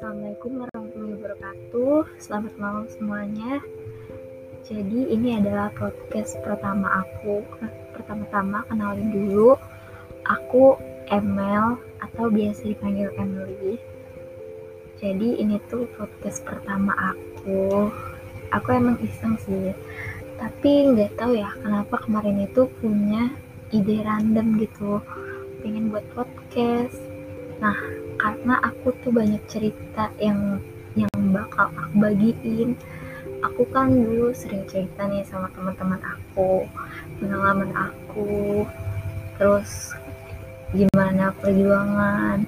Assalamualaikum warahmatullahi wabarakatuh. Selamat malam semuanya. Jadi ini adalah podcast pertama aku. Pertama-tama kenalin dulu, aku Emel atau biasa dipanggil Emily. Jadi ini tuh podcast pertama aku. Aku emang iseng sih, tapi nggak tahu ya kenapa kemarin itu punya ide random gitu, pengen buat podcast. Nah, karena aku tuh banyak cerita yang yang bakal aku bagiin. Aku kan dulu sering cerita nih sama teman-teman aku pengalaman aku terus gimana perjuangan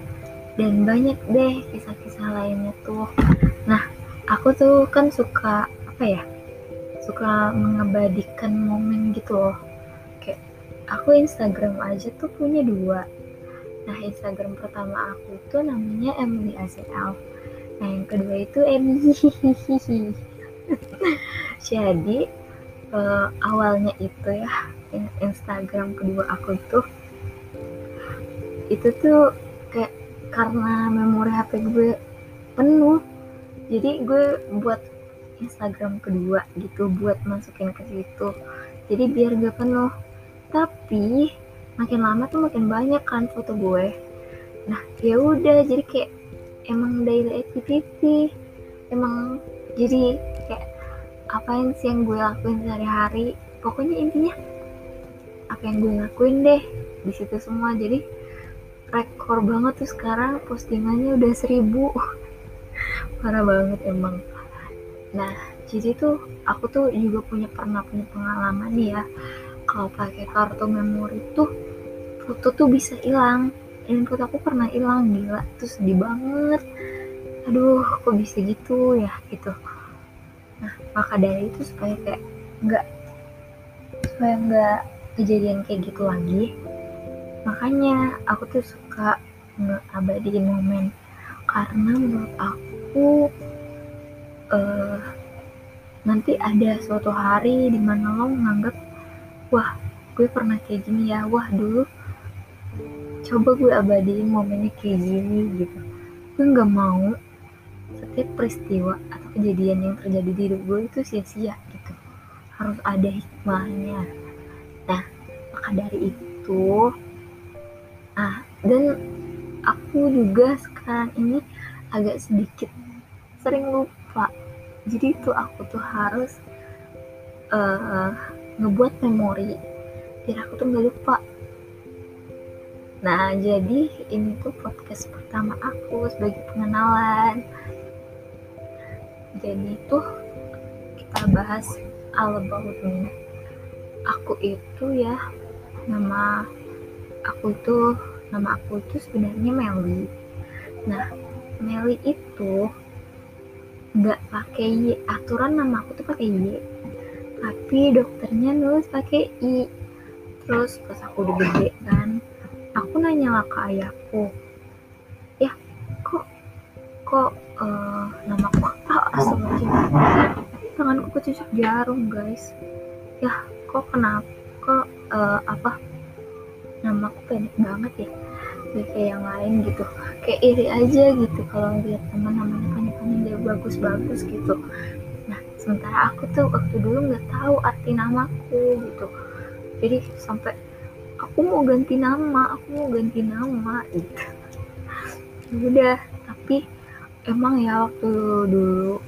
dan banyak deh kisah-kisah lainnya tuh. Nah aku tuh kan suka apa ya suka mengabadikan momen gitu loh. Kayak aku Instagram aja tuh punya dua Nah, Instagram pertama aku itu namanya Emily ACL. Nah, yang kedua itu Emily. Jadi, uh, awalnya itu ya, Instagram kedua aku itu, itu tuh kayak karena memori HP gue penuh. Jadi, gue buat Instagram kedua gitu, buat masukin ke situ. Jadi, biar gak penuh. Tapi, makin lama tuh makin banyak kan foto gue. Nah ya udah jadi kayak emang daily activity emang jadi kayak apain sih yang gue lakuin sehari-hari. Pokoknya intinya apa yang gue lakuin deh di situ semua. Jadi rekor banget tuh sekarang postingannya udah seribu. Parah banget emang. Nah jadi tuh aku tuh juga punya pernah punya pengalaman nih ya kalau pakai kartu memori tuh foto tuh bisa hilang. Foto aku pernah hilang gila. Tuh sedih banget. Aduh kok bisa gitu ya gitu. Nah maka dari itu supaya kayak nggak supaya nggak kejadian kayak gitu lagi makanya aku tuh suka ngeabadiin momen. Karena menurut aku uh, nanti ada suatu hari di mana lo menganggap wah gue pernah kayak gini ya. Wah dulu coba gue abadiin momennya kayak gini gitu. Gue nggak mau setiap peristiwa atau kejadian yang terjadi di hidup gue itu sia-sia gitu. Harus ada hikmahnya. Nah maka dari itu ah dan aku juga sekarang ini agak sedikit sering lupa. Jadi itu aku tuh harus uh, ngebuat memori. Biar aku tuh nggak lupa. Nah jadi ini tuh podcast pertama aku sebagai pengenalan. Jadi tuh kita bahas all about me. Aku itu ya nama aku itu nama aku itu sebenarnya Meli. Nah Meli itu nggak pakai aturan nama aku tuh pakai Y tapi dokternya nulis pakai I. Terus pas aku udah gede kan aku nanya lah ke ayahku ya kok kok uh, nama aku apa? Astagfirullah tanganku kecucuk jarum guys. Ya kok kenapa kok uh, apa nama aku pendek banget ya? Kayak yang lain gitu. Kayak iri aja gitu kalau lihat teman namanya pendek-pendek dia bagus-bagus gitu sementara aku tuh waktu dulu nggak tahu arti namaku gitu. Jadi sampai aku mau ganti nama aku mau ganti nama gitu. Ya udah tapi emang ya waktu dulu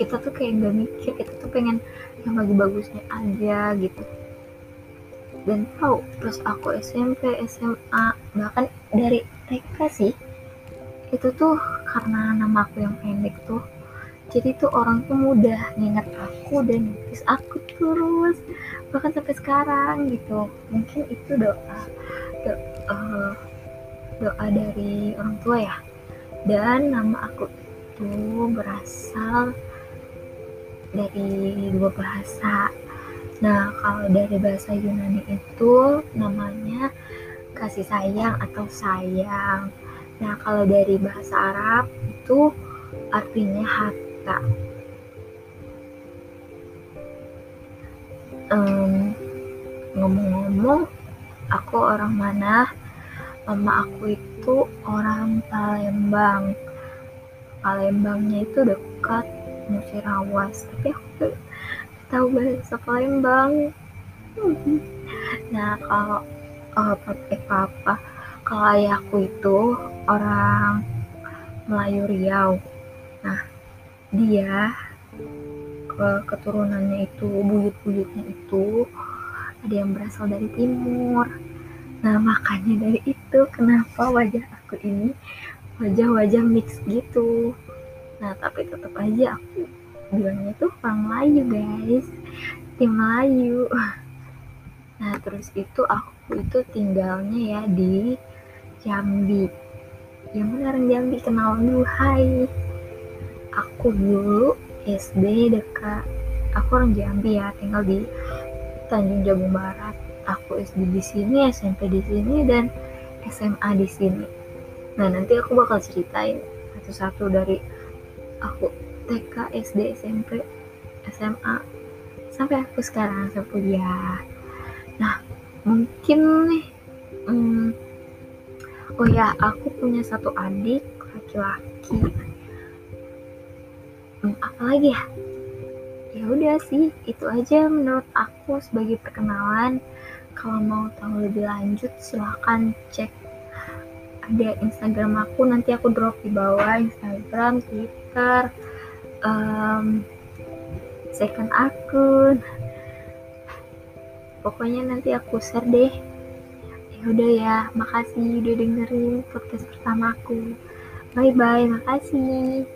kita tuh kayak nggak mikir kita tuh pengen yang lagi bagusnya aja gitu. Dan tahu terus aku SMP SMA bahkan dari TK sih itu tuh karena nama aku yang pendek tuh jadi tuh orang tuh mudah nginget aku dan notice aku terus bahkan sampai sekarang gitu. Mungkin itu doa doa, uh, doa dari orang tua ya. Dan nama aku itu berasal dari dua bahasa. Nah kalau dari bahasa Yunani itu namanya kasih sayang atau sayang. Nah kalau dari bahasa Arab itu artinya hati kak. Um, ngomong-ngomong aku orang mana? Mama aku itu orang Palembang. Palembangnya itu dekat Musirawas tapi aku tahu bahasa Palembang. Nah kalau uh, eh, papa kalau ayahku itu orang Melayu Riau. Nah dia ke keturunannya itu buyut-buyutnya itu ada yang berasal dari timur. Nah makanya dari itu kenapa wajah aku ini wajah-wajah mix gitu. Nah tapi tetap aja aku bilangnya tuh orang Melayu guys. Tim Melayu. Nah terus itu aku itu tinggalnya ya di Jambi. Yang benar Jambi kenal dulu hai aku dulu SD dekat aku orang Jambi ya tinggal di Tanjung Jabung Barat aku SD di sini SMP di sini dan SMA di sini nah nanti aku bakal ceritain satu-satu dari aku TK, SD, SMP, SMA, sampai aku sekarang saya kuliah. Nah, mungkin nih, hmm, oh ya, aku punya satu adik laki-laki. Hmm, apa lagi ya? Ya udah sih, itu aja menurut aku sebagai perkenalan. Kalau mau tahu lebih lanjut, silahkan cek ada Instagram aku. Nanti aku drop di bawah Instagram, Twitter, um, second akun. Pokoknya nanti aku share deh. Ya udah ya makasih udah dengerin podcast pertama aku. Bye bye makasih